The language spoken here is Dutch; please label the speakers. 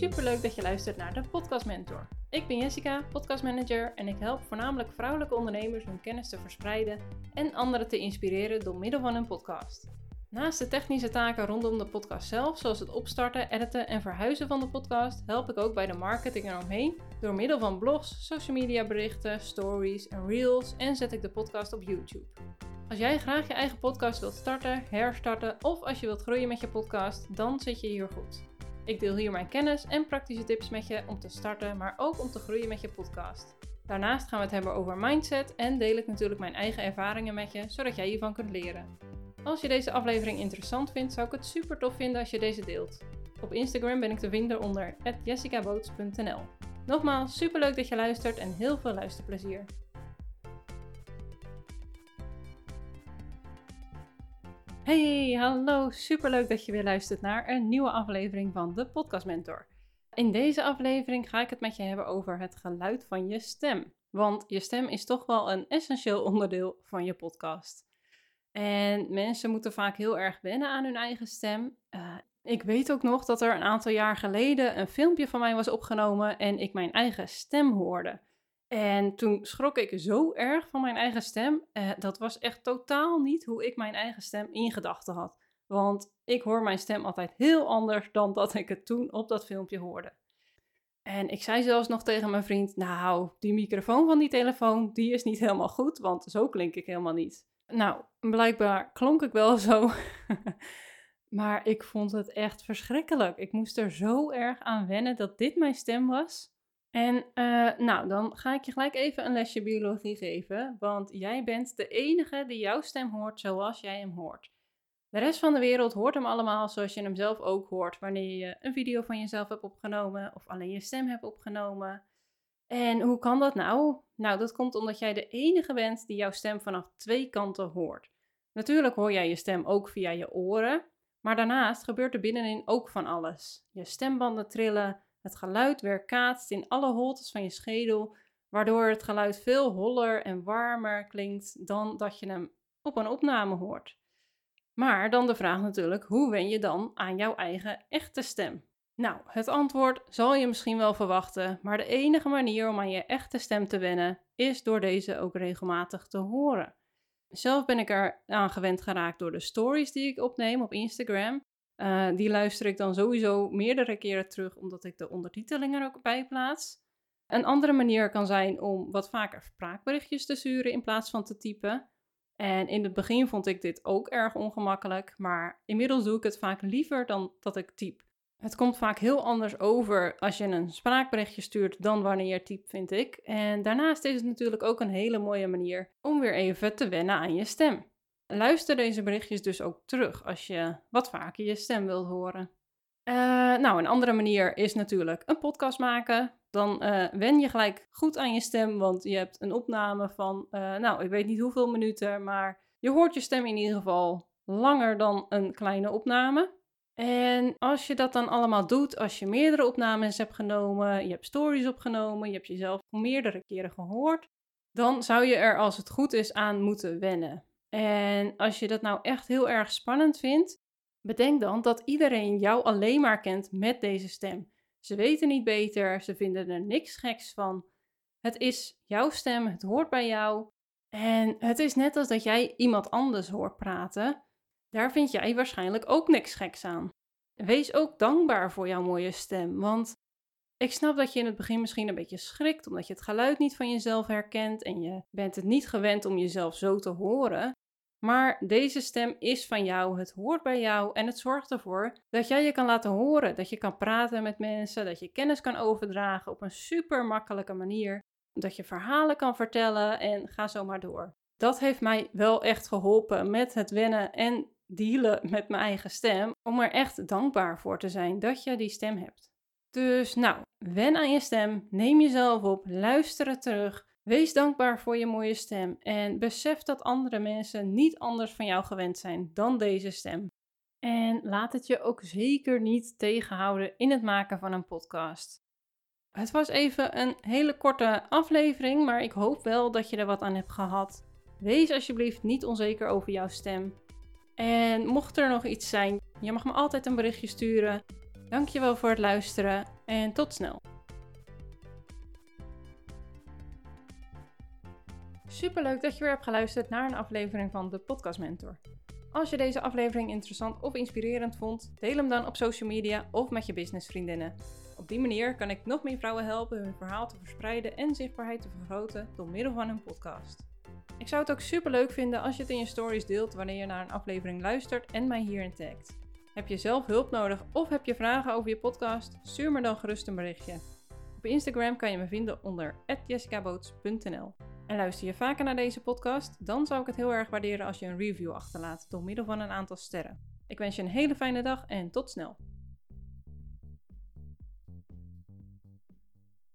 Speaker 1: Superleuk dat je luistert naar de Podcast Mentor. Ik ben Jessica, podcastmanager en ik help voornamelijk vrouwelijke ondernemers hun kennis te verspreiden en anderen te inspireren door middel van een podcast. Naast de technische taken rondom de podcast zelf, zoals het opstarten, editen en verhuizen van de podcast, help ik ook bij de marketing eromheen door middel van blogs, social media berichten, stories en reels en zet ik de podcast op YouTube. Als jij graag je eigen podcast wilt starten, herstarten of als je wilt groeien met je podcast, dan zit je hier goed. Ik deel hier mijn kennis en praktische tips met je om te starten, maar ook om te groeien met je podcast. Daarnaast gaan we het hebben over mindset en deel ik natuurlijk mijn eigen ervaringen met je, zodat jij hiervan kunt leren. Als je deze aflevering interessant vindt, zou ik het super tof vinden als je deze deelt. Op Instagram ben ik te vinden onder jessicaboots.nl. Nogmaals, super leuk dat je luistert en heel veel luisterplezier. Hey, hallo, superleuk dat je weer luistert naar een nieuwe aflevering van de Podcast Mentor. In deze aflevering ga ik het met je hebben over het geluid van je stem. Want je stem is toch wel een essentieel onderdeel van je podcast. En mensen moeten vaak heel erg wennen aan hun eigen stem. Uh, ik weet ook nog dat er een aantal jaar geleden een filmpje van mij was opgenomen en ik mijn eigen stem hoorde. En toen schrok ik zo erg van mijn eigen stem. Uh, dat was echt totaal niet hoe ik mijn eigen stem in gedachten had. Want ik hoor mijn stem altijd heel anders dan dat ik het toen op dat filmpje hoorde. En ik zei zelfs nog tegen mijn vriend: Nou, die microfoon van die telefoon, die is niet helemaal goed, want zo klink ik helemaal niet. Nou, blijkbaar klonk ik wel zo. maar ik vond het echt verschrikkelijk. Ik moest er zo erg aan wennen dat dit mijn stem was. En uh, nou, dan ga ik je gelijk even een lesje biologie geven. Want jij bent de enige die jouw stem hoort zoals jij hem hoort. De rest van de wereld hoort hem allemaal zoals je hem zelf ook hoort. Wanneer je een video van jezelf hebt opgenomen of alleen je stem hebt opgenomen. En hoe kan dat nou? Nou, dat komt omdat jij de enige bent die jouw stem vanaf twee kanten hoort. Natuurlijk hoor jij je stem ook via je oren, maar daarnaast gebeurt er binnenin ook van alles. Je stembanden trillen, het geluid weerkaatst in alle holtes van je schedel, waardoor het geluid veel holler en warmer klinkt dan dat je hem op een opname hoort. Maar dan de vraag natuurlijk, hoe wen je dan aan jouw eigen echte stem? Nou, het antwoord zal je misschien wel verwachten, maar de enige manier om aan je echte stem te wennen is door deze ook regelmatig te horen. Zelf ben ik er aan gewend geraakt door de stories die ik opneem op Instagram. Uh, die luister ik dan sowieso meerdere keren terug, omdat ik de ondertiteling er ook bij plaats. Een andere manier kan zijn om wat vaker spraakberichtjes te sturen in plaats van te typen. En in het begin vond ik dit ook erg ongemakkelijk, maar inmiddels doe ik het vaak liever dan dat ik typ. Het komt vaak heel anders over als je een spraakberichtje stuurt dan wanneer je typt, vind ik. En daarnaast is het natuurlijk ook een hele mooie manier om weer even te wennen aan je stem. Luister deze berichtjes dus ook terug als je wat vaker je stem wilt horen. Uh, nou, een andere manier is natuurlijk een podcast maken. Dan uh, wen je gelijk goed aan je stem, want je hebt een opname van, uh, nou, ik weet niet hoeveel minuten, maar je hoort je stem in ieder geval langer dan een kleine opname. En als je dat dan allemaal doet, als je meerdere opnames hebt genomen, je hebt stories opgenomen, je hebt jezelf meerdere keren gehoord, dan zou je er als het goed is aan moeten wennen. En als je dat nou echt heel erg spannend vindt, bedenk dan dat iedereen jou alleen maar kent met deze stem. Ze weten niet beter, ze vinden er niks geks van. Het is jouw stem, het hoort bij jou. En het is net als dat jij iemand anders hoort praten. Daar vind jij waarschijnlijk ook niks geks aan. Wees ook dankbaar voor jouw mooie stem, want ik snap dat je in het begin misschien een beetje schrikt omdat je het geluid niet van jezelf herkent en je bent het niet gewend om jezelf zo te horen. Maar deze stem is van jou, het hoort bij jou en het zorgt ervoor dat jij je kan laten horen, dat je kan praten met mensen, dat je kennis kan overdragen op een super makkelijke manier, dat je verhalen kan vertellen en ga zo maar door. Dat heeft mij wel echt geholpen met het wennen en dealen met mijn eigen stem, om er echt dankbaar voor te zijn dat je die stem hebt. Dus nou, wen aan je stem, neem jezelf op, luister het terug, wees dankbaar voor je mooie stem en besef dat andere mensen niet anders van jou gewend zijn dan deze stem. En laat het je ook zeker niet tegenhouden in het maken van een podcast. Het was even een hele korte aflevering, maar ik hoop wel dat je er wat aan hebt gehad. Wees alsjeblieft niet onzeker over jouw stem. En mocht er nog iets zijn, je mag me altijd een berichtje sturen. Dankjewel voor het luisteren en tot snel. Superleuk dat je weer hebt geluisterd naar een aflevering van de Podcast Mentor. Als je deze aflevering interessant of inspirerend vond, deel hem dan op social media of met je businessvriendinnen. Op die manier kan ik nog meer vrouwen helpen hun verhaal te verspreiden en zichtbaarheid te vergroten door middel van hun podcast. Ik zou het ook super leuk vinden als je het in je stories deelt wanneer je naar een aflevering luistert en mij hierin tagt. Heb je zelf hulp nodig of heb je vragen over je podcast? Stuur me dan gerust een berichtje. Op Instagram kan je me vinden onder jessicaboots.nl. En luister je vaker naar deze podcast, dan zou ik het heel erg waarderen als je een review achterlaat door middel van een aantal sterren. Ik wens je een hele fijne dag en tot snel.